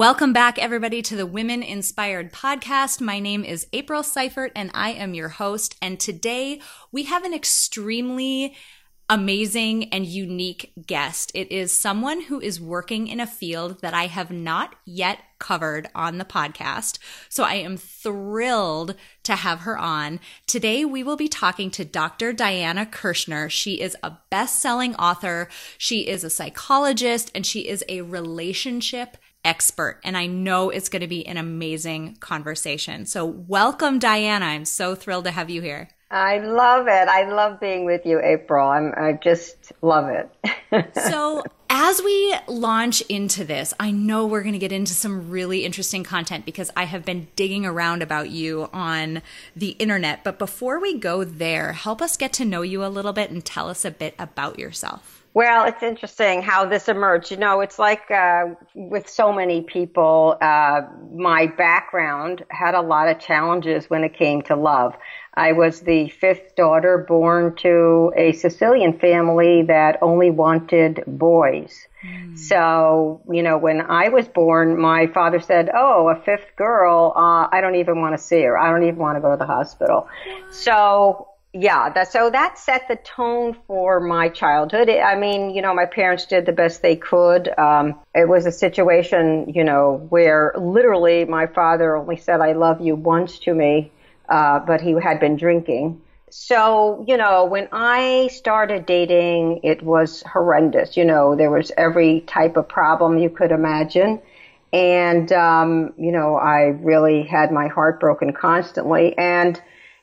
Welcome back, everybody, to the Women Inspired podcast. My name is April Seifert, and I am your host. And today we have an extremely amazing and unique guest. It is someone who is working in a field that I have not yet covered on the podcast. So I am thrilled to have her on. Today we will be talking to Dr. Diana Kirschner. She is a best-selling author. She is a psychologist and she is a relationship expert. And I know it's going to be an amazing conversation. So, welcome, Diana. I'm so thrilled to have you here. I love it. I love being with you, April. I'm, I just love it. so, as we launch into this, I know we're going to get into some really interesting content because I have been digging around about you on the internet. But before we go there, help us get to know you a little bit and tell us a bit about yourself. Well, it's interesting how this emerged. You know, it's like uh, with so many people, uh, my background had a lot of challenges when it came to love. I was the fifth daughter born to a Sicilian family that only wanted boys. Mm. So, you know, when I was born, my father said, Oh, a fifth girl, uh, I don't even want to see her. I don't even want to go to the hospital. So yeah, that, so that set the tone for my childhood. I mean, you know, my parents did the best they could. Um, it was a situation, you know, where literally my father only said "I love you" once to me, uh, but he had been drinking. So, you know, when I started dating, it was horrendous. You know, there was every type of problem you could imagine. And, um, you know, I really had my heart broken constantly. And,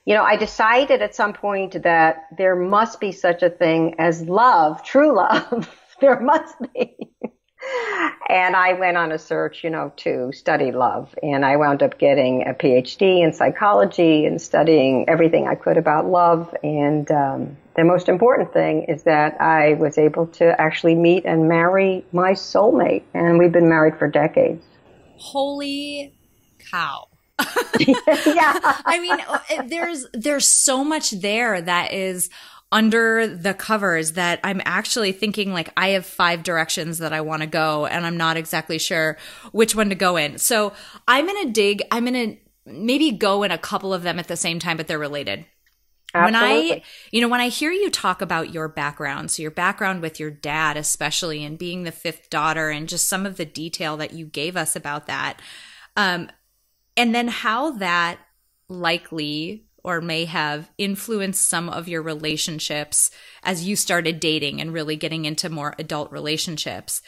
you know, I decided at some point that there must be such a thing as love, true love. there must be. and I went on a search, you know, to study love. And I wound up getting a PhD in psychology and studying everything I could about love. And um, the most important thing is that I was able to actually meet and marry my soulmate. And we've been married for decades. Holy cow. yeah. I mean, uh, there's there's so much there that is under the covers that I'm actually thinking like I have five directions that I want to go and I'm not exactly sure which one to go in. So I'm going to dig, I'm going to maybe go in a couple of them at the same time, but they're related. Absolutely. When I, you know, when I hear you talk about your background, so your background with your dad, especially, and being the fifth daughter, and just some of the detail that you gave us about that, um, and then how that likely or may have influenced some of your relationships as you started dating and really getting into more adult relationships.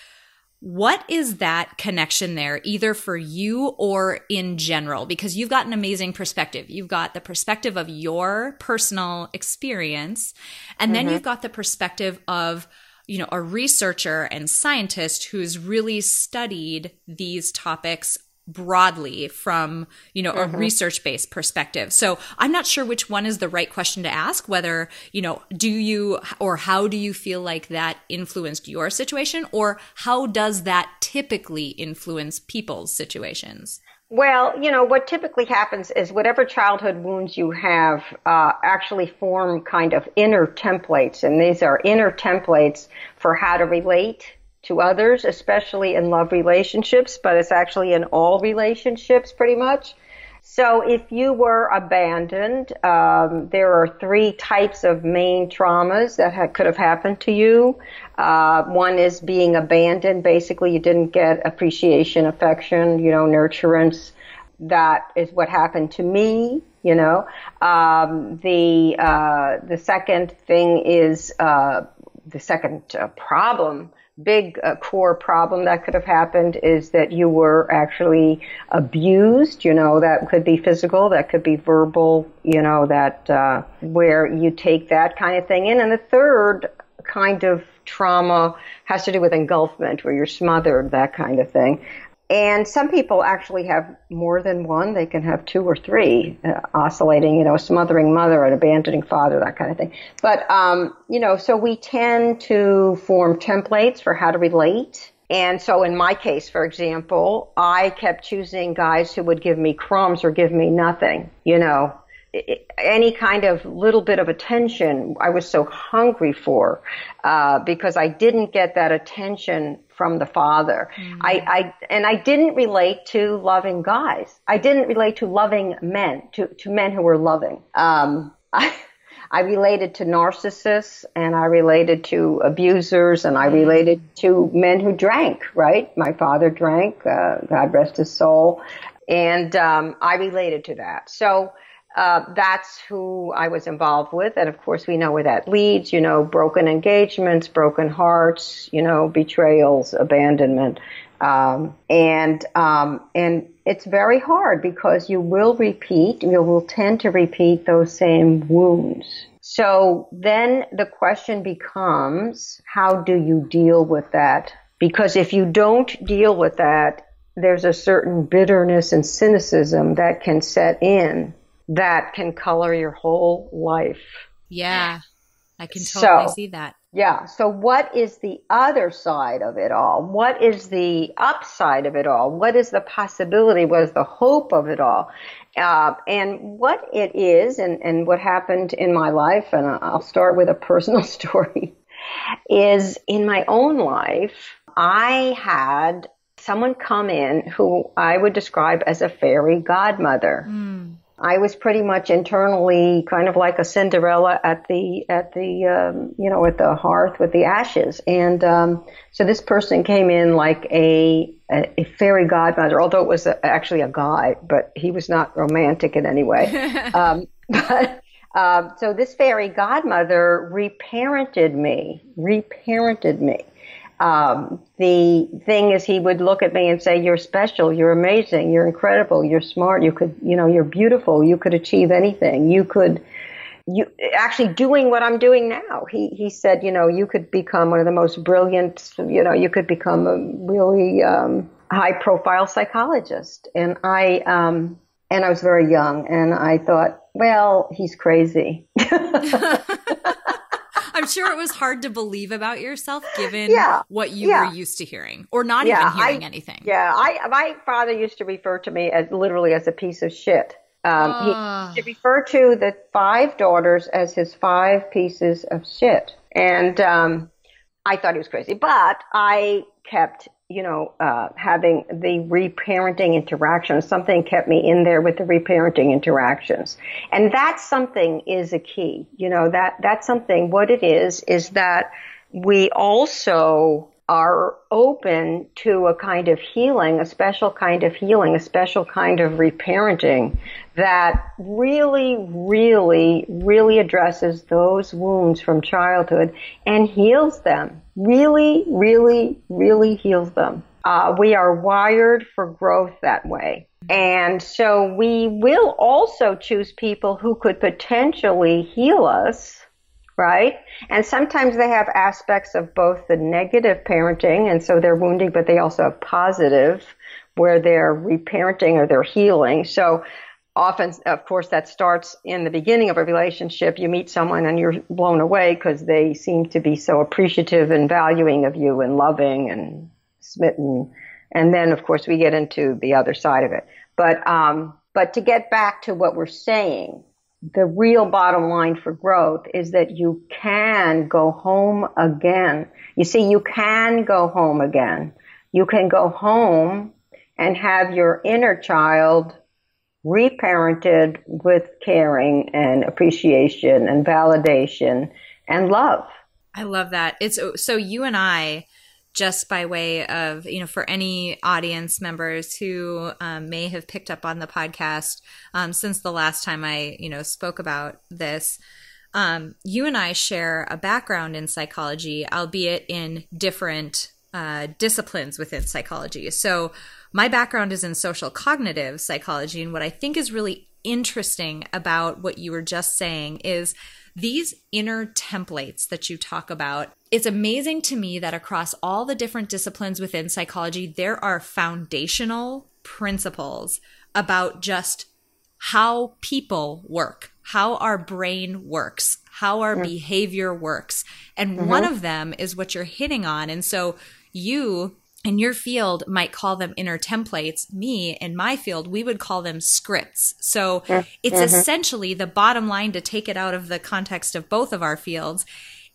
What is that connection there, either for you or in general? Because you've got an amazing perspective. You've got the perspective of your personal experience, and then mm-hmm. you've got the perspective of, you know, a researcher and scientist who's really studied these topics broadly from you know mm-hmm. a research based perspective so i'm not sure which one is the right question to ask whether you know do you or how do you feel like that influenced your situation or how does that typically influence people's situations well, you know, what typically happens is whatever childhood wounds you have uh, actually form kind of inner templates, and these are inner templates for how to relate to others, especially in love relationships, but it's actually in all relationships pretty much. So if you were abandoned, um, there are three types of main traumas that ha- could have happened to you. Uh, one is being abandoned. Basically, you didn't get appreciation, affection, you know, nurturance. That is what happened to me. You know, um, the uh, the second thing is uh, the second uh, problem big uh, core problem that could have happened is that you were actually abused. You know, that could be physical, that could be verbal, you know, that uh, where you take that kind of thing in. And the third kind of trauma has to do with engulfment, where you're smothered, that kind of thing. And some people actually have more than one. They can have two or three, uh, oscillating, you know, a smothering mother, an abandoning father, that kind of thing. But, um, you know, so we tend to form templates for how to relate. And so in my case, for example, I kept choosing guys who would give me crumbs or give me nothing, you know, any kind of little bit of attention I was so hungry for uh, because I didn't get that attention from the father. Mm-hmm. I, I and I didn't relate to loving guys. I didn't relate to loving men, to to men who were loving. Um, I, I related to narcissists and I related to abusers and I mm-hmm. related to men who drank, right? My father drank, uh, God rest his soul. And um, I related to that. So uh, that's who I was involved with. And of course, we know where that leads, you know, broken engagements, broken hearts, you know, betrayals, abandonment. Um, and, um, and it's very hard because you will repeat, you will tend to repeat those same wounds. So then the question becomes, how do you deal with that? Because if you don't deal with that, there's a certain bitterness and cynicism that can set in that can color your whole life. Yeah, I can totally so, see that. Yeah. So, what is the other side of it all? What is the upside of it all? What is the possibility? What is the hope of it all? Uh, and what it is, and, and what happened in my life, and I'll start with a personal story, is in my own life, I had someone come in who I would describe as a fairy godmother. Mm. I was pretty much internally kind of like a Cinderella at the at the um, you know at the hearth with the ashes, and um, so this person came in like a a, a fairy godmother, although it was a, actually a guy, but he was not romantic in any way. um, but um, so this fairy godmother reparented me, reparented me. Um, the thing is, he would look at me and say, "You're special. You're amazing. You're incredible. You're smart. You could, you know, you're beautiful. You could achieve anything. You could." You actually doing what I'm doing now. He he said, you know, you could become one of the most brilliant. You know, you could become a really um, high profile psychologist. And I um, and I was very young, and I thought, well, he's crazy. I'm sure it was hard to believe about yourself given yeah, to you yeah. were used to hearing or not yeah, even hearing I, anything. Yeah, I my father used to refer to me as literally as a piece of shit. Um, uh. He ah. used to refer to the five daughters as his five pieces of shit, and um, I thought he was crazy. But I kept you know, uh, having the reparenting interactions. Something kept me in there with the reparenting interactions. And that something is a key. You know, that, that's something, what it is, is that we also are open to a kind of healing, a special kind of healing, a special kind of reparenting that really, really, really addresses those wounds from childhood and heals them. Really, really, really heals them. Uh, we are wired for growth that way. And so we will also choose people who could potentially heal us right? And sometimes they have aspects of both the negative parenting, and so they're wounding, but they also have positive, where they're reparenting or they're healing. So often, of course, that starts in the beginning of a relationship. You meet someone and you're blown away because they seem to be so appreciative and valuing of you and loving and smitten. And then, of course, we get into the other side of it. But, um, but to get back to what we're saying, the real bottom line for growth is that you can go home again. You see, you can go home again. You can go home and have your inner child reparented with caring and appreciation and validation and love. I love that. It's so you and I just by way of, you know, for any audience members who um, may have picked up on the podcast um, since the last time I, you know, spoke about this. Um, you and I share a background in psychology, albeit in different uh, disciplines within psychology. So, my background is in social cognitive psychology. And what I think is really interesting about what you were just saying is these inner templates that you talk about, it's amazing to me that across all the different disciplines within psychology, there are foundational principles about just how people work, how our brain works, how our mm-hmm. behavior works. And mm-hmm. one of them is what you're hitting on. And so you in your field might call them inner templates. Me in my field, we would call them scripts. So mm-hmm. it's essentially the bottom line to take it out of the context of both of our fields.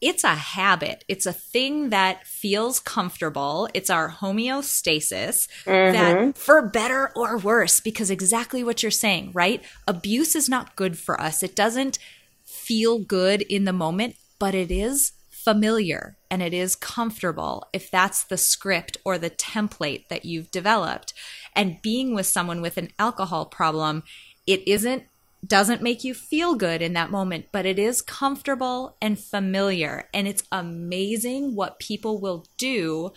It's a habit. It's a thing that feels comfortable. It's our homeostasis mm-hmm. that for better or worse, because exactly what you're saying, right? Abuse is not good for us. It doesn't feel good in the moment, but it is familiar and it is comfortable if that's the script or the template that you've developed. And being with someone with an alcohol problem, it isn't doesn't make you feel good in that moment, but it is comfortable and familiar. And it's amazing what people will do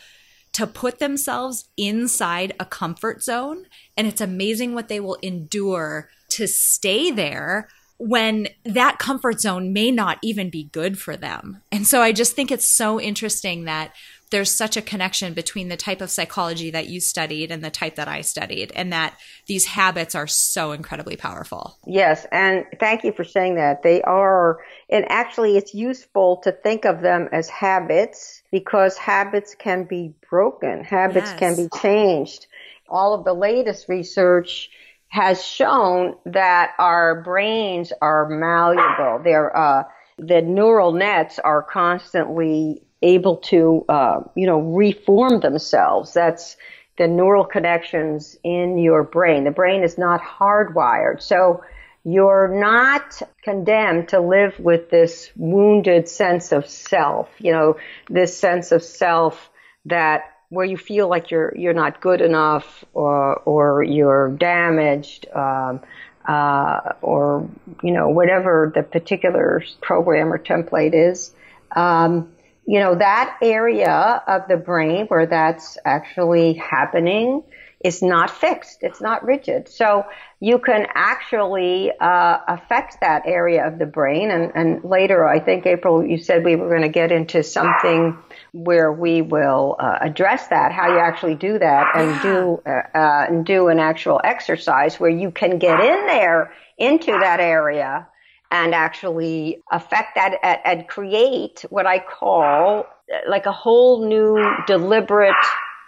to put themselves inside a comfort zone. And it's amazing what they will endure to stay there when that comfort zone may not even be good for them. And so I just think it's so interesting that there's such a connection between the type of psychology that you studied and the type that I studied, and that these habits are so incredibly powerful. Yes, and thank you for saying that. They are, and actually, it's useful to think of them as habits because habits can be broken, habits yes. can be changed. All of the latest research has shown that our brains are malleable. They're, uh, the neural nets are constantly able to, uh, you know, reform themselves. That's the neural connections in your brain. The brain is not hardwired. So you're not condemned to live with this wounded sense of self, you know, this sense of self that where you feel like you're you're not good enough or or you're damaged um, uh, or you know whatever the particular program or template is. Um, you know that area of the brain where that's actually happening is not fixed. It's not rigid. So you can actually uh, affect that area of the brain. And, and later, I think April, you said we were going to get into something where we will uh, address that, how you actually do that, and do uh, uh, and do an actual exercise where you can get in there into that area and actually affect that and, and create what I call uh, like a whole new deliberate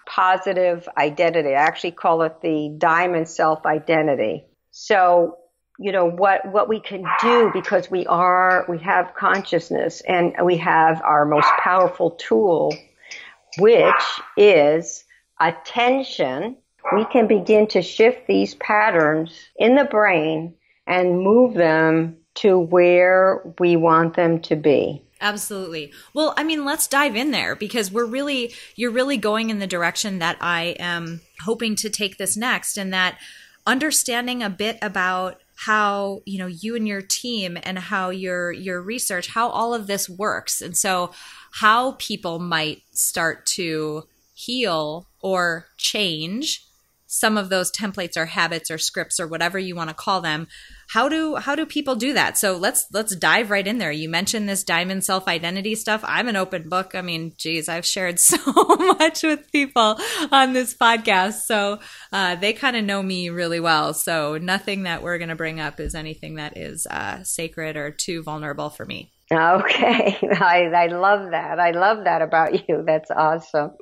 positive identity. I actually call it the diamond self identity. So you know what what we can do because we are we have consciousness and we have our most powerful tool which is attention we can begin to shift these patterns in the brain and move them to where we want them to be Absolutely. Well, I mean, let's dive in there because we're really, you're really going in the direction that I am hoping to take this next, and that understanding a bit about how you know you and your team and how your your research how all of this works. And so how people might start to heal or change some of those templates or habits or scripts or whatever you want to call them how do how do people do that? So let's let's dive right in there. You mentioned this diamond self identity stuff. I'm an open book. I mean geez i've shared so much with people on this podcast. So uh, they kind of know me really well. So nothing that we're going to bring up is anything that is uh, sacred or too vulnerable for me. Okay, I, I love that. I love that about you. That's awesome.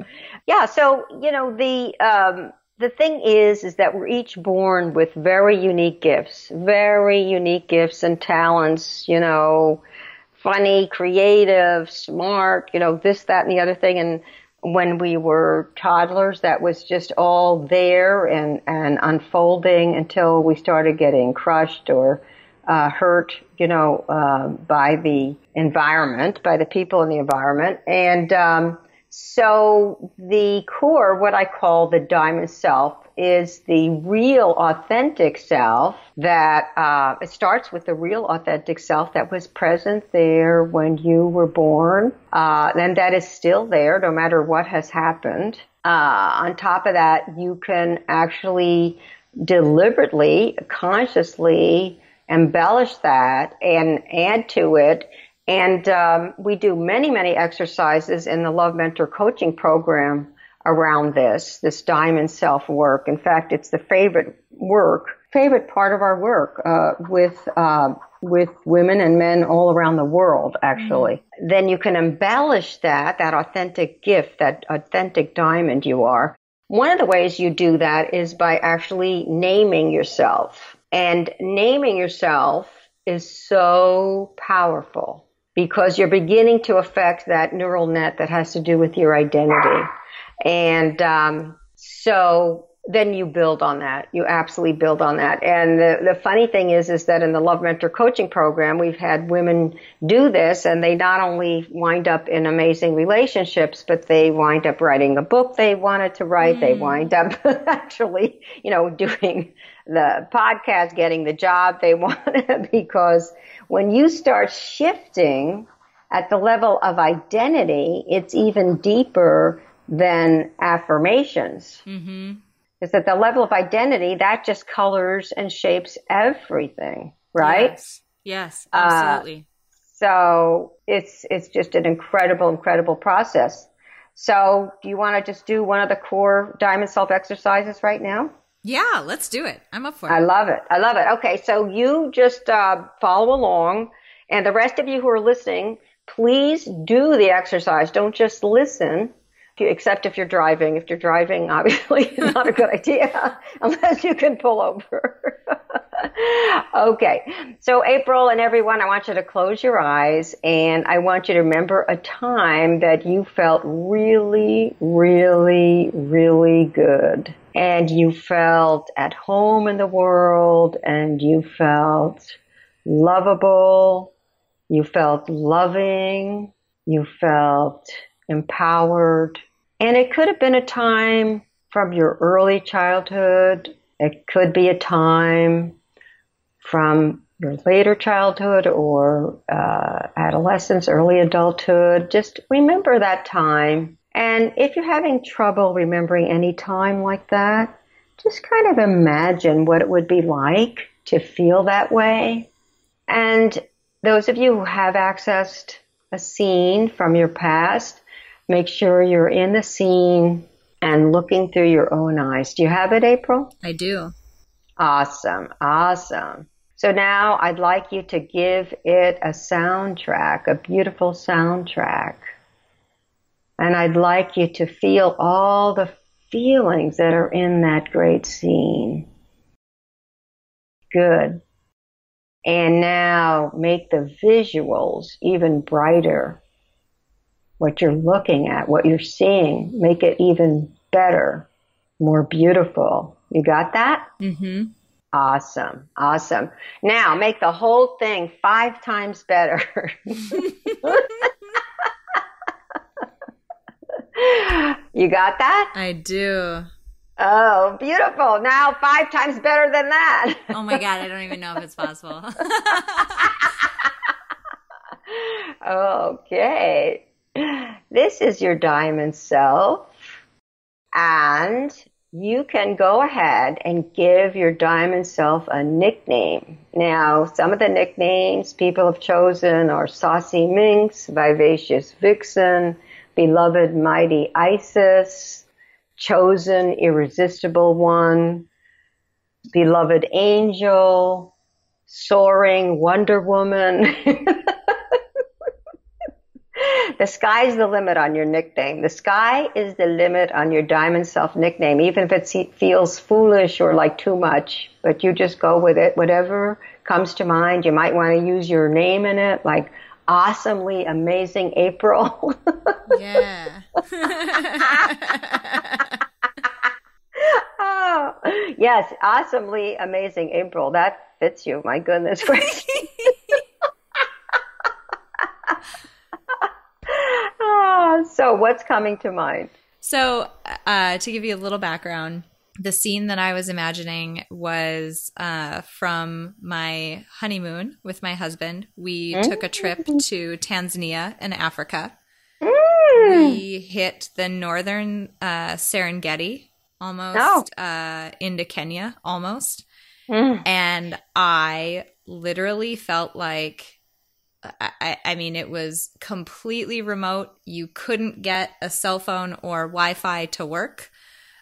Yeah, so you know the um, the thing is, is that we're each born with very unique gifts, very unique gifts and talents, you know, funny, creative, smart, you know, this, that, and the other thing. And when we were toddlers, that was just all there and, and unfolding until we started getting crushed or uh, hurt, you know, uh, by the environment, by the people in the environment. And, um, so the core, what I call the diamond self, is the real authentic self that uh, it starts with the real authentic self that was present there when you were born, uh, and that is still there no matter what has happened. Uh, on top of that, you can actually deliberately, consciously embellish that and add to it And um, we do many, many exercises in the Love Mentor coaching program around this, this diamond self work. In fact, it's the favorite work, favorite part of our work uh, with uh, with women and men all around the world. Actually, mm-hmm. then you can embellish that that authentic gift, that authentic diamond you are. One of the ways you do that is by actually naming yourself. And naming yourself is so powerful because you're beginning to affect that neural net that has to do with your identity. And um, so then you build on that. You absolutely build on that. And the, the funny thing is, is that in the Love Mentor coaching program, we've had women do this and they not only wind up in amazing relationships, but they wind up writing a book they wanted to write. Mm. They wind up actually, you know, doing the podcast, getting the job they wanted because when you start shifting at the level of identity, it's even deeper than affirmations. Mm-hmm. Is at the level of identity that just colors and shapes everything, right? Yes, yes absolutely. Uh, so it's it's just an incredible, incredible process. So, do you want to just do one of the core diamond self exercises right now? Yeah, let's do it. I'm up for it. I love it. I love it. Okay, so you just uh, follow along, and the rest of you who are listening, please do the exercise. Don't just listen except if you're driving. If you're driving, obviously it's not a good idea unless you can pull over. okay. So April and everyone, I want you to close your eyes and I want you to remember a time that you felt really, really, really good. And you felt at home in the world and you felt lovable. You felt loving. You felt empowered and it could have been a time from your early childhood. It could be a time from your later childhood or uh, adolescence, early adulthood. Just remember that time. And if you're having trouble remembering any time like that, just kind of imagine what it would be like to feel that way. And those of you who have accessed a scene from your past, Make sure you're in the scene and looking through your own eyes. Do you have it, April? I do. Awesome. Awesome. So now I'd like you to give it a soundtrack, a beautiful soundtrack. And I'd like you to feel all the feelings that are in that great scene. Good. And now make the visuals even brighter what you're looking at, what you're seeing, make it even better, more beautiful. You got that? Mm-hmm. Awesome. Awesome. Now make the whole thing five times better. you got that? I do. Oh, beautiful. Now five times better than that. oh my God. I don't even know if it's possible. okay. This is your diamond self. And you can go ahead and give your diamond self a nickname. Now, some of the nicknames people have chosen are Saucy Minx, Vivacious Vixen, Beloved Mighty Isis, Chosen Irresistible One, Beloved Angel, Soaring Wonder Woman. the sky's the limit on your nickname. The sky is the limit on your diamond self nickname, even if it feels foolish or like too much, but you just go with it. Whatever comes to mind, you might want to use your name in it, like awesomely amazing April. yeah. oh, yes, awesomely amazing April. That fits you. My goodness gracious. so what's coming to mind? So, uh, to give you a little background, the scene that I was imagining was uh, from my honeymoon with my husband. We mm. took a trip to Tanzania in Africa. Mm. We hit the northern uh, Serengeti, almost oh. uh, into Kenya, almost. Mm. And I literally felt like I, I, mean, it was completely remote. You couldn't get a cell phone or Wi Fi to work.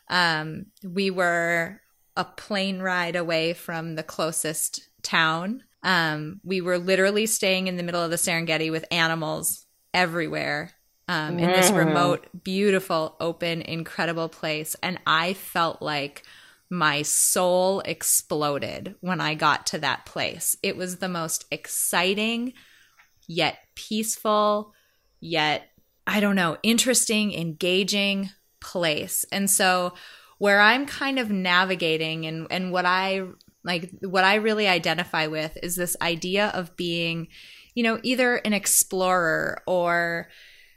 Um, we were a plane ride away from the closest town. Um, we were literally staying in the middle of the Serengeti with animals everywhere um, in this remote, beautiful, open, incredible place. And I felt like my soul exploded when I got to that place. It was the most exciting, yet peaceful, yet, I don't know, interesting, engaging place. And so, where I'm kind of navigating and, and what I like, what I really identify with is this idea of being, you know, either an explorer or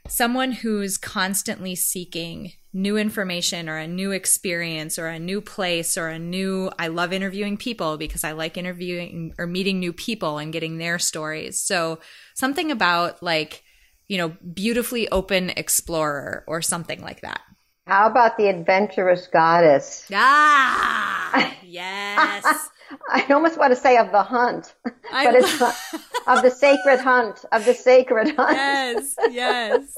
someone who's constantly seeking new information or a new experience or a new place or a new I love interviewing people because I like interviewing or meeting new people and getting their stories. So something about like, you know, beautifully open explorer or something like that. How about the adventurous goddess? Ah, yes. I almost want to say of the hunt, but it's of the sacred hunt, of the sacred hunt. Yes, yes.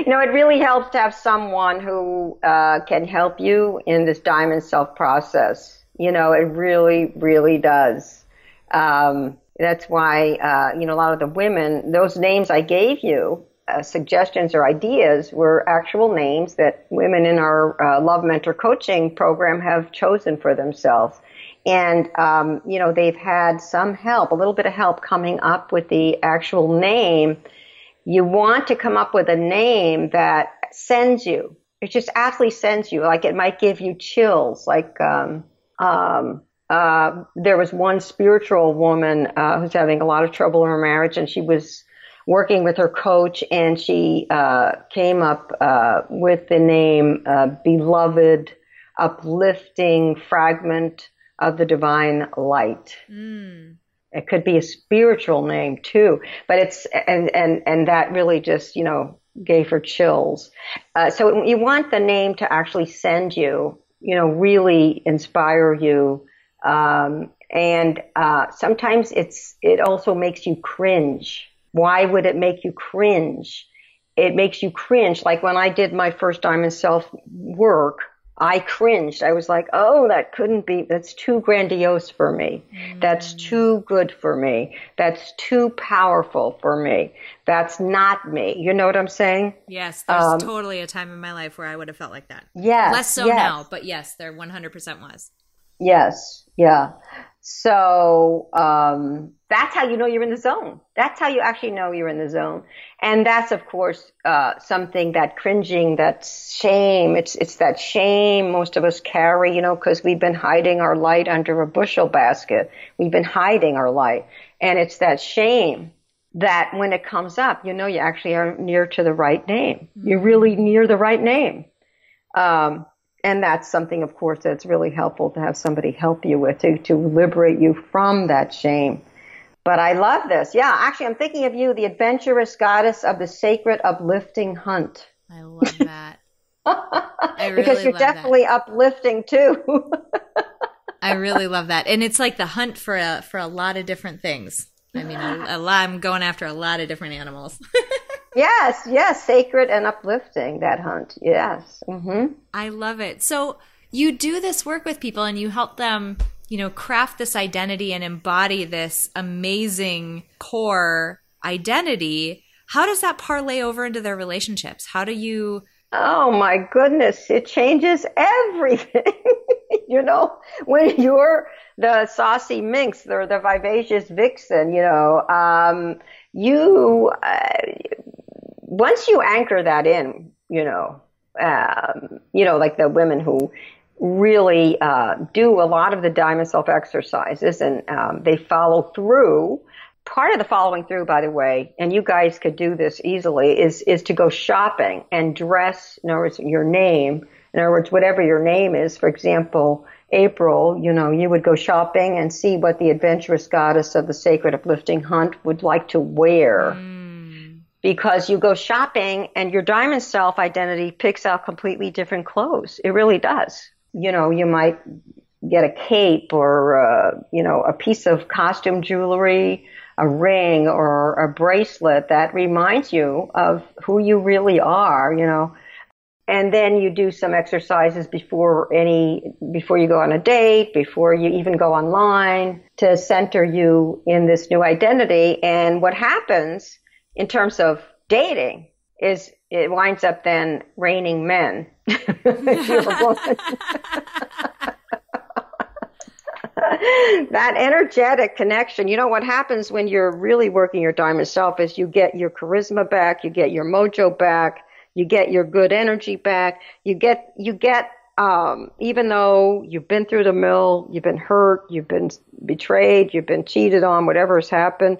you know, it really helps to have someone who uh, can help you in this diamond self process. You know, it really, really does. Um, that's why, uh, you know, a lot of the women, those names I gave you, uh, suggestions or ideas were actual names that women in our uh, Love Mentor coaching program have chosen for themselves. And, um, you know, they've had some help, a little bit of help coming up with the actual name. You want to come up with a name that sends you. It just actually sends you. Like it might give you chills. Like, um, um, uh, there was one spiritual woman uh, who's having a lot of trouble in her marriage, and she was working with her coach, and she uh, came up uh, with the name uh, "Beloved," uplifting fragment of the divine light. Mm. It could be a spiritual name too, but it's and and and that really just you know gave her chills. Uh, so you want the name to actually send you, you know, really inspire you. Um, and uh, sometimes it's it also makes you cringe why would it make you cringe? It makes you cringe. Like when I did my first diamond self work, I cringed. I was like, oh, that couldn't be, that's too grandiose for me. Mm. That's too good for me. That's too powerful for me. That's not me. You know what I'm saying? Yes, there's um, totally a time in my life where I would have felt like that. Yes. Less so yes. now, but yes, there 100% was. Yes, yeah. So, um, that's how you know you're in the zone. That's how you actually know you're in the zone. And that's, of course, uh, something that cringing, that shame. It's, it's that shame most of us carry, you know, because we've been hiding our light under a bushel basket. We've been hiding our light. And it's that shame that when it comes up, you know, you actually are near to the right name. You're really near the right name. Um, and that's something, of course, that's really helpful to have somebody help you with to, to liberate you from that shame. But I love this. Yeah, actually, I'm thinking of you, the adventurous goddess of the sacred uplifting hunt. I love that. I really because you're definitely that. uplifting too. I really love that, and it's like the hunt for a for a lot of different things. I mean, a, a lot, I'm going after a lot of different animals. yes, yes, sacred and uplifting that hunt. Yes. Mm-hmm. I love it. So you do this work with people, and you help them you know, craft this identity and embody this amazing core identity, how does that parlay over into their relationships? How do you Oh my goodness, it changes everything. you know, when you're the saucy minx or the vivacious vixen, you know, um, you, uh, once you anchor that in, you know, um, you know, like the women who really uh, do a lot of the diamond self exercises and um, they follow through. Part of the following through, by the way, and you guys could do this easily, is is to go shopping and dress. In other words, your name. In other words, whatever your name is. For example, April. You know, you would go shopping and see what the adventurous goddess of the sacred uplifting hunt would like to wear. Mm. Because you go shopping and your diamond self identity picks out completely different clothes. It really does you know, you might get a cape or, uh, you know, a piece of costume jewelry, a ring or a bracelet that reminds you of who you really are, you know. And then you do some exercises before any, before you go on a date, before you even go online to center you in this new identity. And what happens in terms of dating is it winds up then raining men. that energetic connection. You know what happens when you're really working your diamond self is you get your charisma back, you get your mojo back, you get your good energy back, you get you get um, even though you've been through the mill, you've been hurt, you've been betrayed, you've been cheated on, whatever has happened,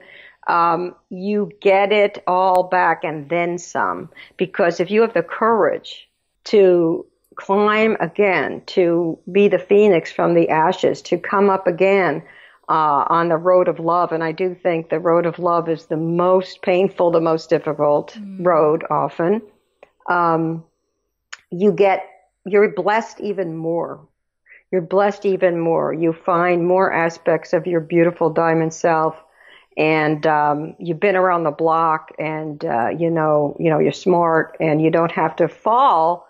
um, you get it all back and then some. Because if you have the courage to climb again, to be the phoenix from the ashes, to come up again uh, on the road of love. And I do think the road of love is the most painful, the most difficult mm. road often. Um, you get, you're blessed even more. You're blessed even more. You find more aspects of your beautiful diamond self and um, you've been around the block and uh, you know you know you're smart and you don't have to fall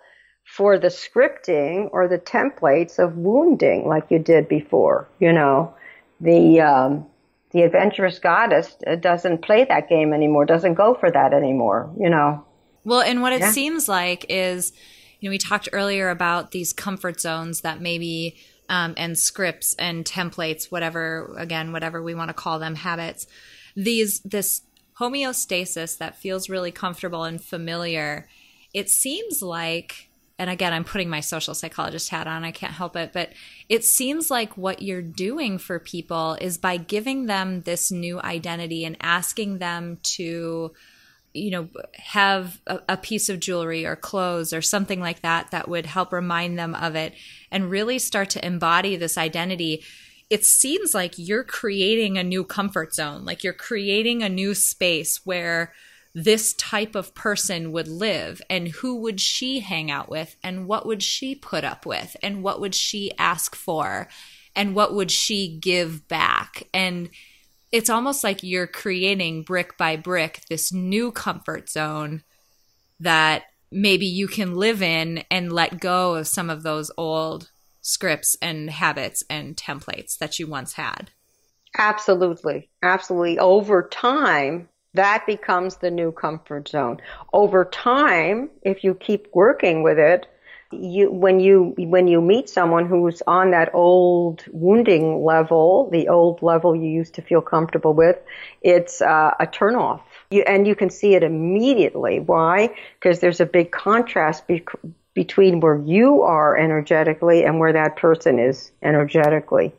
for the scripting or the templates of wounding like you did before. You know, the um, the adventurous goddess doesn't play that game anymore. Doesn't go for that anymore. You know. Well, and what it yeah. seems like is, you know, we talked earlier about these comfort zones that maybe um, and scripts and templates, whatever again, whatever we want to call them, habits. These this homeostasis that feels really comfortable and familiar. It seems like and again, I'm putting my social psychologist hat on, I can't help it, but it seems like what you're doing for people is by giving them this new identity and asking them to, you know, have a, a, piece of jewelry or clothes or something like that that would help remind them of it and really start to embody this identity. It seems like you're creating a new comfort zone, like you're creating a new space where this type of person would live and who would she hang out with and what would she put up with and what would she ask for and what would she give back and it's almost like you're creating brick by brick this new comfort zone that maybe you can live in and let go of some of those old scripts and habits and templates that you once had. Absolutely. Absolutely. Over time, that becomes the new comfort zone. Over time, if you keep working with it, you when you when you meet someone who's on that old wounding level, the old level you used to feel comfortable with, it's uh, a turnoff. You, and you can see it immediately. Why? Because there's a big contrast be- between where you are energetically and where that person is energetically.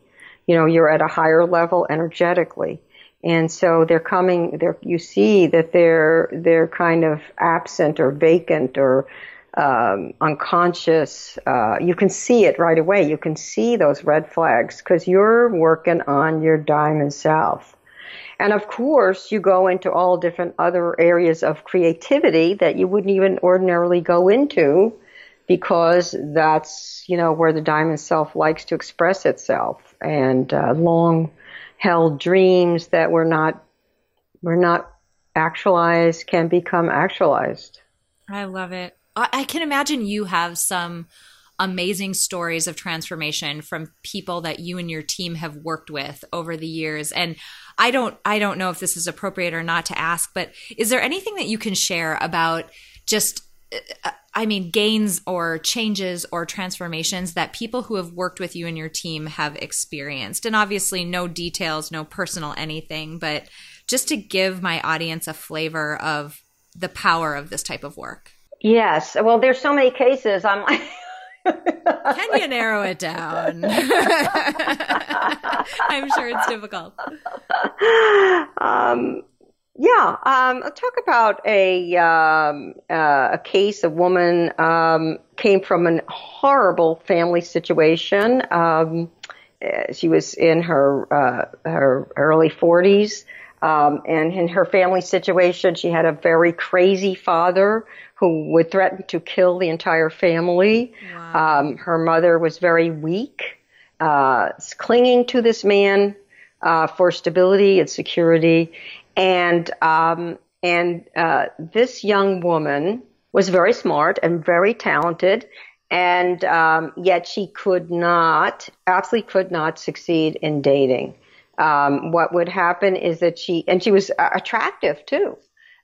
You know, you're at a higher level energetically. And so they're coming, they're, you see that they're, they're kind of absent or vacant or, um, unconscious. Uh, you can see it right away. You can see those red flags because you're working on your diamond self. And of course, you go into all different other areas of creativity that you wouldn't even ordinarily go into because that's, you know, where the diamond self likes to express itself. And uh, long held dreams that were not were not actualized can become actualized. I love it. I, can imagine you have some amazing stories of transformation from people that you and your team have worked with over the years and I don't I don't know if this is appropriate or not to ask but is there anything that you can share about just uh, I mean, gains or changes or transformations that people who have worked with you and your team have experienced. And obviously, no details, no personal anything, but just to give my audience a flavor of the power of this type of work. Yes. Well, there's so many cases. I'm like, Can you narrow it down? I'm sure it's difficult. Um, yeah, um, I'll talk about a um, uh, a case. A woman um, came from a horrible family situation. Um, uh, she was in her uh, her early 40s, um, and in her family situation, she had a very crazy father who would threaten to kill the entire family. Wow. Um, her mother was very weak, uh, clinging to this man uh, for stability and security. And um, and uh, this young woman was very smart and very talented, and um, yet she could not, absolutely could not succeed in dating. Um, what would happen is that she, and she was uh, attractive too,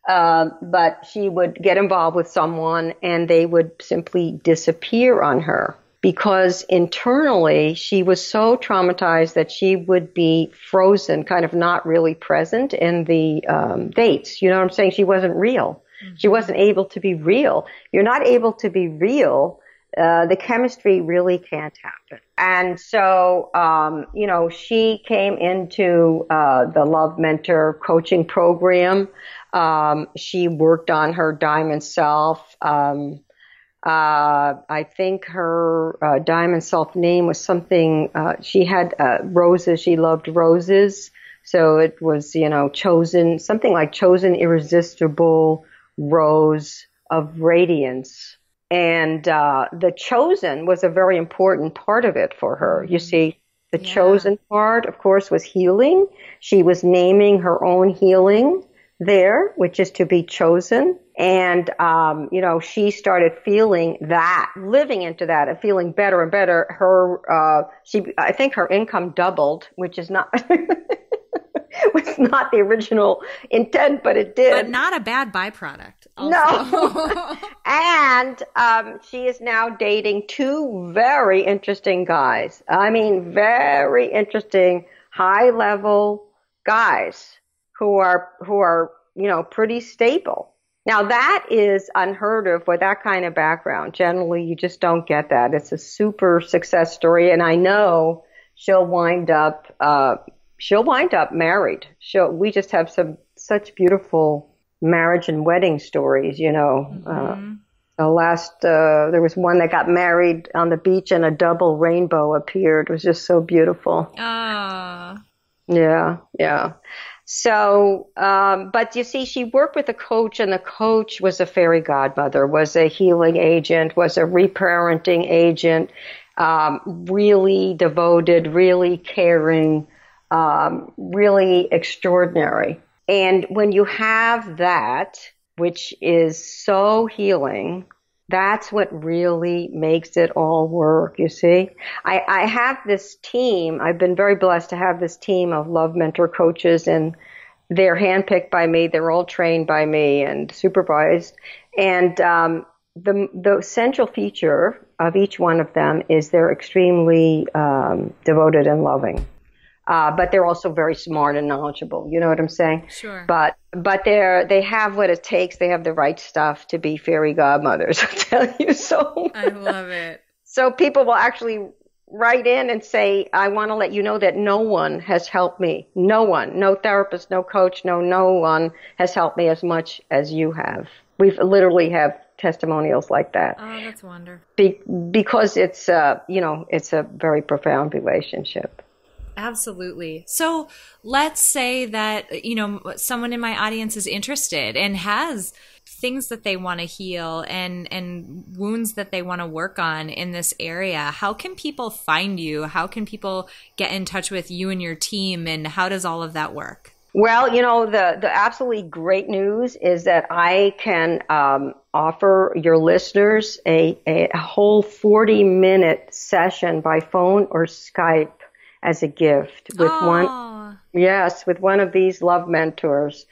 uh, but she would get involved with someone and they would simply disappear on her because internally she was so traumatized that she would be frozen, kind of not really present in the um, dates. You know what I'm saying? She wasn't real. Mm-hmm. She wasn't able to be real. You're not able to be real. Uh, the chemistry really can't happen. And so, um, you know, she came into uh, the Love Mentor coaching program. Um, she worked on her diamond self. Um, uh, I think her uh, diamond self name was something. Uh, she had uh, roses. She loved roses, so it was you know chosen something like chosen irresistible rose of radiance. And uh, the chosen was a very important part of it for her. You mm-hmm. see, the yeah. chosen part, of course, was healing. She was naming her own healing there, which is to be chosen. And, um, you know, she started feeling that, living into that and feeling better and better. Her, uh, she, I think her income doubled, which is not, was not the original intent, but it did. But not a bad byproduct. No. and, um, she is now dating two very interesting guys. I mean, very interesting, high level guys who are, who are, you know, pretty stable now that is unheard of with that kind of background. Generally, you just don't get that. It's a super success story, and I know she'll wind up. Uh, she'll wind up married. She'll. We just have some such beautiful marriage and wedding stories. You know. Uh, mm-hmm. Uh, the last uh, there was one that got married on the beach and a double rainbow appeared. It was just so beautiful. Ah. Yeah, yeah. So, um, but you see, she worked with a coach, and the coach was a fairy godmother, was a healing agent, was a reparenting agent, um, really devoted, really caring, um, really extraordinary. And when you have that, which is so healing, that's what really makes it all work, you see. I, I have this team, I've been very blessed to have this team of love mentor coaches and they're handpicked by me, they're all trained by me and supervised. And um, the, the central feature of each one of them is they're extremely um, devoted and loving. Uh, but they're also very smart and knowledgeable. You know what I'm saying? Sure. But but they're they have what it takes. They have the right stuff to be fairy godmothers. I'll tell you so. I love it. so people will actually write in and say, "I want to let you know that no one has helped me. No one, no therapist, no coach, no no one has helped me as much as you have." We've literally have testimonials like that. Oh, that's wonderful. Be- because it's uh, you know, it's a very profound relationship. Absolutely. So let's say that, you know, someone in my audience is interested and has things that they want to heal and and wounds that they want to work on in this area. How can people find you? How can people get in touch with you and your team and how does all of that work? Well, you know, the, the absolutely great news is that I can um, offer your listeners a, a whole 40 minute session by phone or Skype as a gift with oh. one yes with one of these love mentors.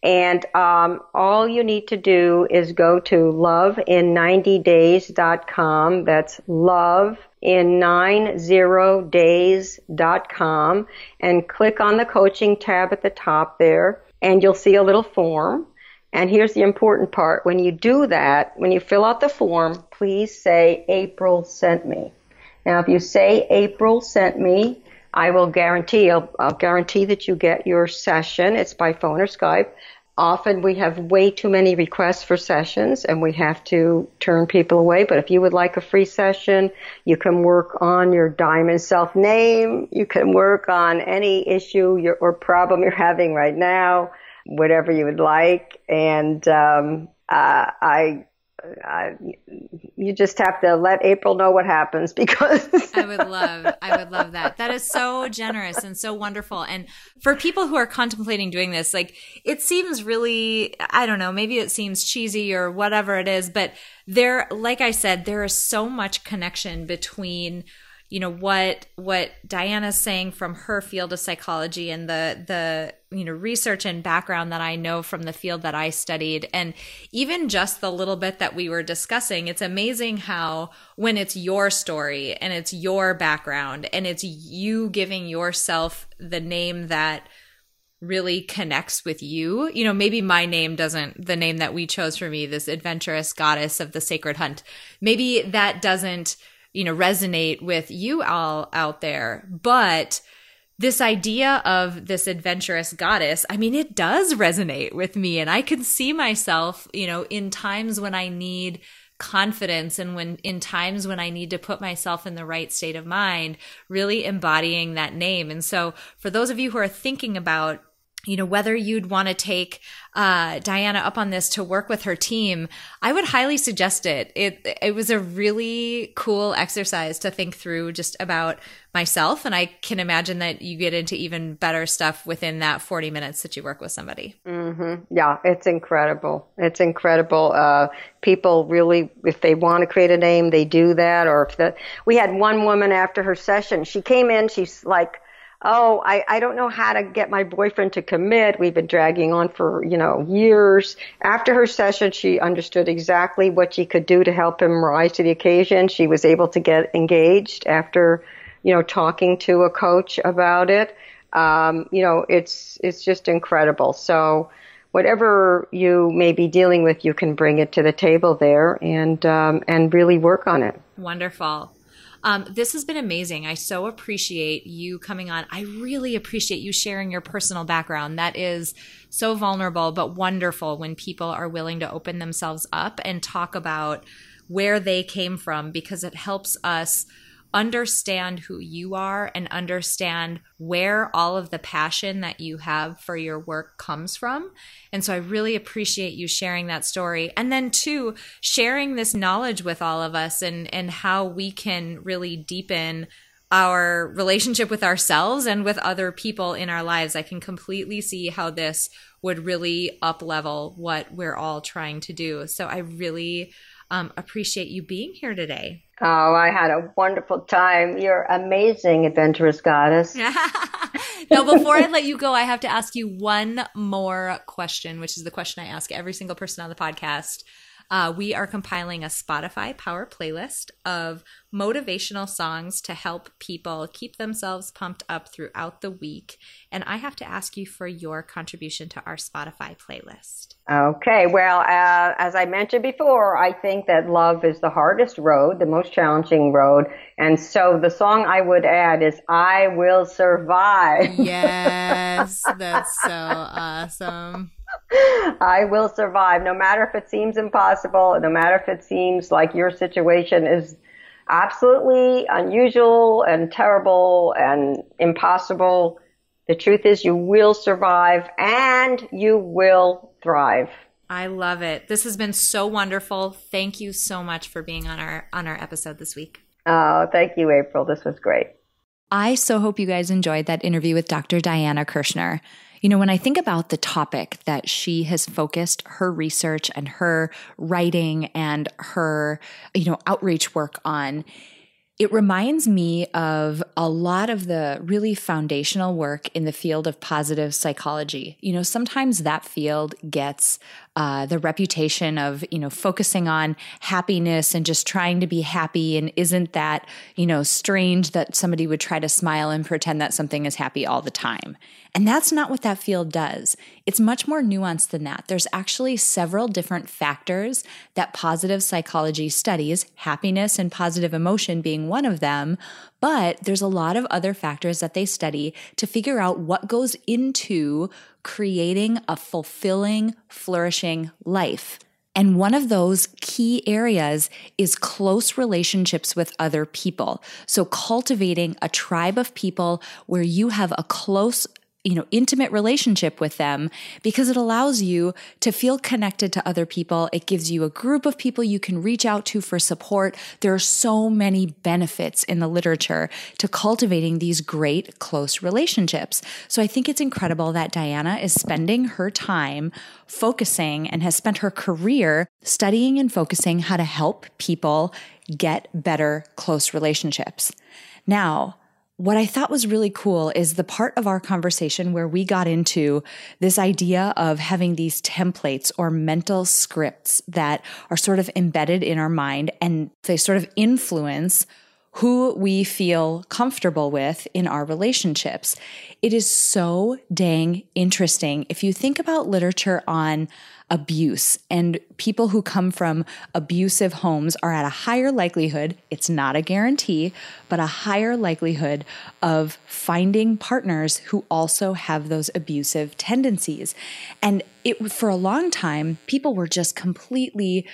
And um, all you need to do is go to lovein90days.com that's love in 90days.com and click on the coaching tab at the top there and you'll see a little form. And here's the important part. When you do that when you fill out the form please say april sent me. Now if you say april sent me I will guarantee, I'll, I'll guarantee that you get your session. It's by phone or Skype. Often we have way too many requests for sessions and we have to turn people away. But if you would like a free session, you can work on your diamond self name. You can work on any issue or problem you're having right now, whatever you would like. And, um, uh, I uh, you just have to let April know what happens because I would love, I would love that. That is so generous and so wonderful. And for people who are contemplating doing this, like it seems really, I don't know, maybe it seems cheesy or whatever it is, but there, like I said, there is so much connection between you know what what Diana's saying from her field of psychology and the the you know research and background that I know from the field that I studied and even just the little bit that we were discussing it's amazing how when it's your story and it's your background and it's you giving yourself the name that really connects with you. You know, maybe my name doesn't, the name that we chose for me, this adventurous goddess of the sacred hunt, maybe that doesn't you know, resonate with you all out there. But this idea of this adventurous goddess, I mean, it does resonate with me. And I can see myself, you know, in times when I need confidence and when in times when I need to put myself in the right state of mind, really embodying that name. And so for those of you who are thinking about you know, whether you'd want to take uh, Diana up on this to work with her team, I would highly suggest it. It it was a really cool exercise to think through just about myself, and I can imagine that you get into even better stuff within that forty minutes that you work with somebody. Mm-hmm. Yeah, it's incredible. It's incredible. Uh, people really, if they want to create a name, they do that. Or if the, we had one woman after her session, she came in, she's like oh, I, I don't know how to get my boyfriend to commit. We've been dragging on for, you know, years. After her session, she understood exactly what she could do to help him rise to the occasion. She was able to get engaged after, you know, talking to a coach about it. Um, you know, it's, it's just incredible. So, whatever you may be dealing with, you can bring it to the table there and um, and really work on it. Wonderful. Um, this has been amazing. I so appreciate you coming on. I really appreciate you sharing your personal background. That is so vulnerable, but wonderful when people are willing to open themselves up and talk about where they came from because it helps us understand who you are and understand where all of the passion that you have for your work comes from. And so I really appreciate you sharing that story. And then two, sharing this knowledge with all of us and, and how we can really deepen our relationship with ourselves and with other people in our lives. I can completely see how this would really up level what we're all trying to do. So I really um, appreciate you being here today. Oh, I had a wonderful time. You're amazing, adventurous goddess. now, before I let you go, I have to ask you one more question, which is the question I ask every single person on the podcast. Uh, we are compiling a Spotify power playlist of motivational songs to help people keep themselves pumped up throughout the week. And I have to ask you for your contribution to our Spotify playlist. Okay. Well, uh, as I mentioned before, I think that love is the hardest road, the most challenging road. And so the song I would add is I Will Survive. Yes. that's so awesome. I will survive no matter if it seems impossible, no matter if it seems like your situation is absolutely unusual and terrible and impossible. The truth is you will survive and you will thrive. I love it. This has been so wonderful. Thank you so much for being on our on our episode this week. Oh, thank you, April. This was great. I so hope you guys enjoyed that interview with Dr. Diana Kirschner. You know, when I think about the topic that she has focused her research and her writing and her, you know, outreach work on, it reminds me of a lot of the really foundational work in the field of positive psychology. You know, sometimes that field gets uh, the reputation of, you know, focusing on happiness and just trying to be happy. And isn't that, you know, strange that somebody would try to smile and pretend that something is happy all the time? And that's not what that field does. It's much more nuanced than that. There's actually several different factors that positive psychology studies, happiness and positive emotion being one of them, but there's a lot of other factors that they study to figure out what goes into creating a fulfilling, flourishing life. And one of those key areas is close relationships with other people. So cultivating a tribe of people where you have a close you know, intimate relationship with them because it allows you to feel connected to other people. It gives you a group of people you can reach out to for support. There are so many benefits in the literature to cultivating these great close relationships. So I think it's incredible that Diana is spending her time focusing and has spent her career studying and focusing how to help people get better close relationships. Now, what I thought was really cool is the part of our conversation where we got into this idea of having these templates or mental scripts that are sort of embedded in our mind and they sort of influence who we feel comfortable with in our relationships. It is so dang interesting. If you think about literature on abuse. And people who come from abusive homes are at a higher likelihood, it's not a guarantee, but a higher likelihood of finding partners who also have those abusive tendencies. And it for a long time, people were just completely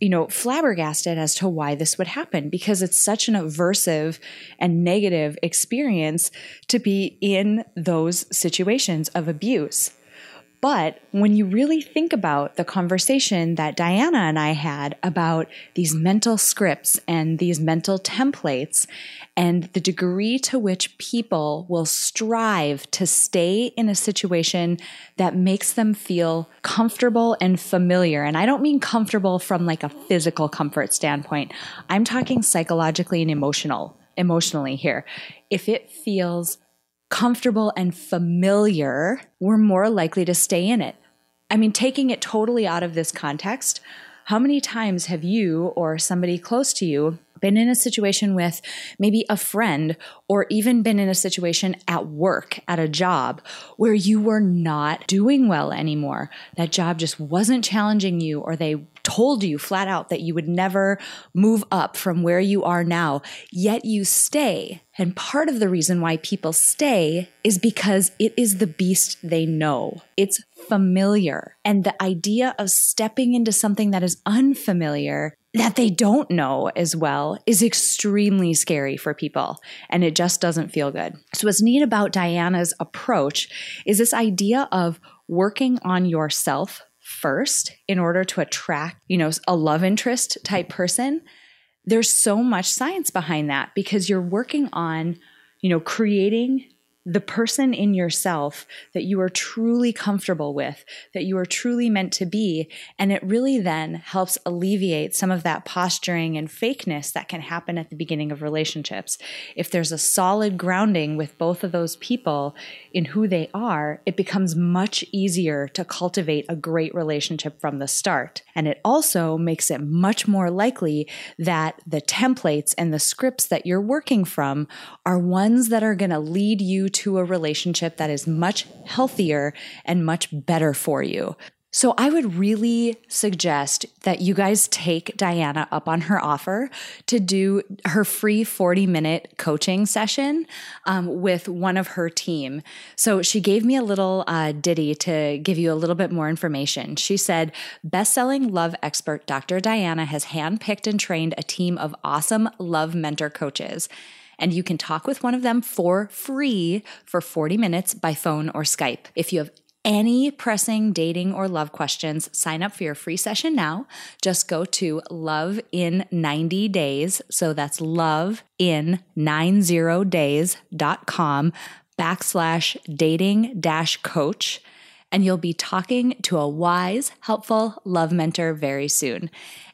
you know, flabbergasted as to why this would happen because it's such an aversive and negative experience to be in those situations of abuse. But when you really think about the conversation that Diana and I had about these mental scripts and these mental templates and the degree to which people will strive to stay in a situation that makes them feel comfortable and familiar. And I don't mean comfortable from like a physical comfort standpoint. I'm talking psychologically and emotional, emotionally here. If it feels comfortable and familiar, we're more likely to stay in it. I mean, taking it totally out of this context, how many times have you or somebody close to you been in a situation with maybe a friend or even been in a situation at work, at a job where you were not doing well anymore. That job just wasn't challenging you, or they told you flat out that you would never move up from where you are now, yet you stay. And part of the reason why people stay is because it is the beast they know. It's familiar. And the idea of stepping into something that is unfamiliar that they don't know as well is extremely scary for people and it just doesn't feel good. So what's neat about Diana's approach is this idea of working on yourself first in order to attract, you know, a love interest type person. There's so much science behind that because you're working on, you know, creating the person in yourself that you are truly comfortable with, that you are truly meant to be. And it really then helps alleviate some of that posturing and fakeness that can happen at the beginning of relationships. If there's a solid grounding with both of those people in who they are, it becomes much easier to cultivate a great relationship from the start. And it also makes it much more likely that the templates and the scripts that you're working from are ones that are going to lead you to a relationship that is much healthier and much better for you. So I would really suggest that you guys take Diana up on her offer to do her free 40 minute coaching session um, with one of her team. So she gave me a little uh, ditty to give you a little bit more information. She said, best-selling love expert Dr. Diana has handpicked and trained a team of awesome love mentor coaches and you can talk with one of them for free for 40 minutes by phone or Skype. If you have any pressing dating or love questions, sign up for your free session now. Just go to love in 90 days. So that's love in 90days.com backslash dating dash coach. And you'll be talking to a wise, helpful love mentor very soon.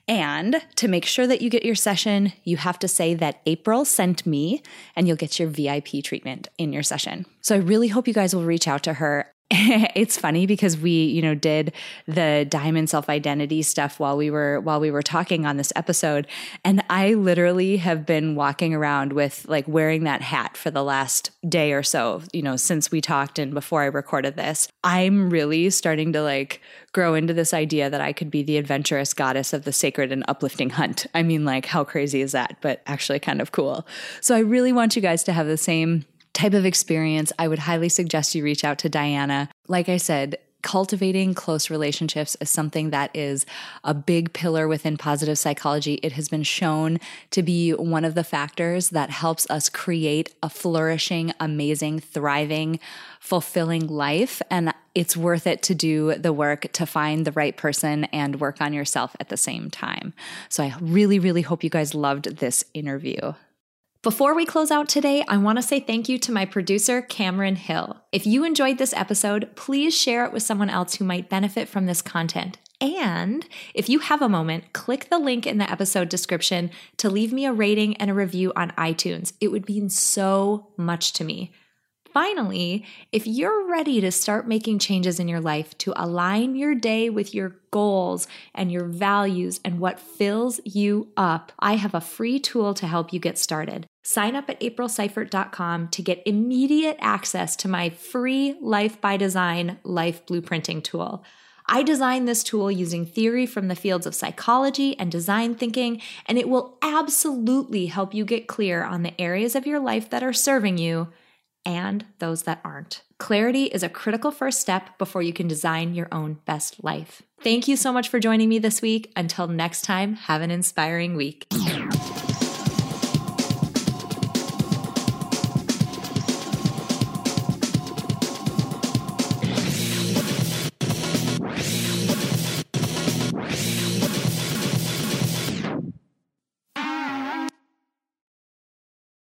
And to make sure that you get your session, you have to say that April sent me, and you'll get your VIP treatment in your session. So I really hope you guys will reach out to her. it's funny because we, you know, did the diamond self-identity stuff while we were while we were talking on this episode and I literally have been walking around with like wearing that hat for the last day or so, you know, since we talked and before I recorded this. I'm really starting to like grow into this idea that I could be the adventurous goddess of the sacred and uplifting hunt. I mean, like how crazy is that? But actually kind of cool. So I really want you guys to have the same type of experience, I would highly suggest you reach out to Diana. Like I said, cultivating close relationships is something that is a big pillar within positive psychology. It has been shown to be one of the factors that helps us create a flourishing, amazing, thriving, fulfilling life. And it's worth it to do the work to find the right person and work on yourself at the same time. So I really, really hope you guys loved this interview. Before we close out today, I want to say thank you to my producer, Cameron Hill. If you enjoyed this episode, please share it with someone else who might benefit from this content. And if you have a moment, click the link in the episode description to leave me a rating and a review on iTunes. It would mean so much to me. Finally, if you're ready to start making changes in your life to align your day with your goals and your values and what fills you up, I have a free tool to help you get started. Sign up at aprilseifert.com to get immediate access to my free Life by Design life blueprinting tool. I designed this tool using theory from the fields of psychology and design thinking, and it will absolutely help you get clear on the areas of your life that are serving you and those that aren't. Clarity is a critical first step before you can design your own best life. Thank you so much for joining me this week. Until next time, have an inspiring week.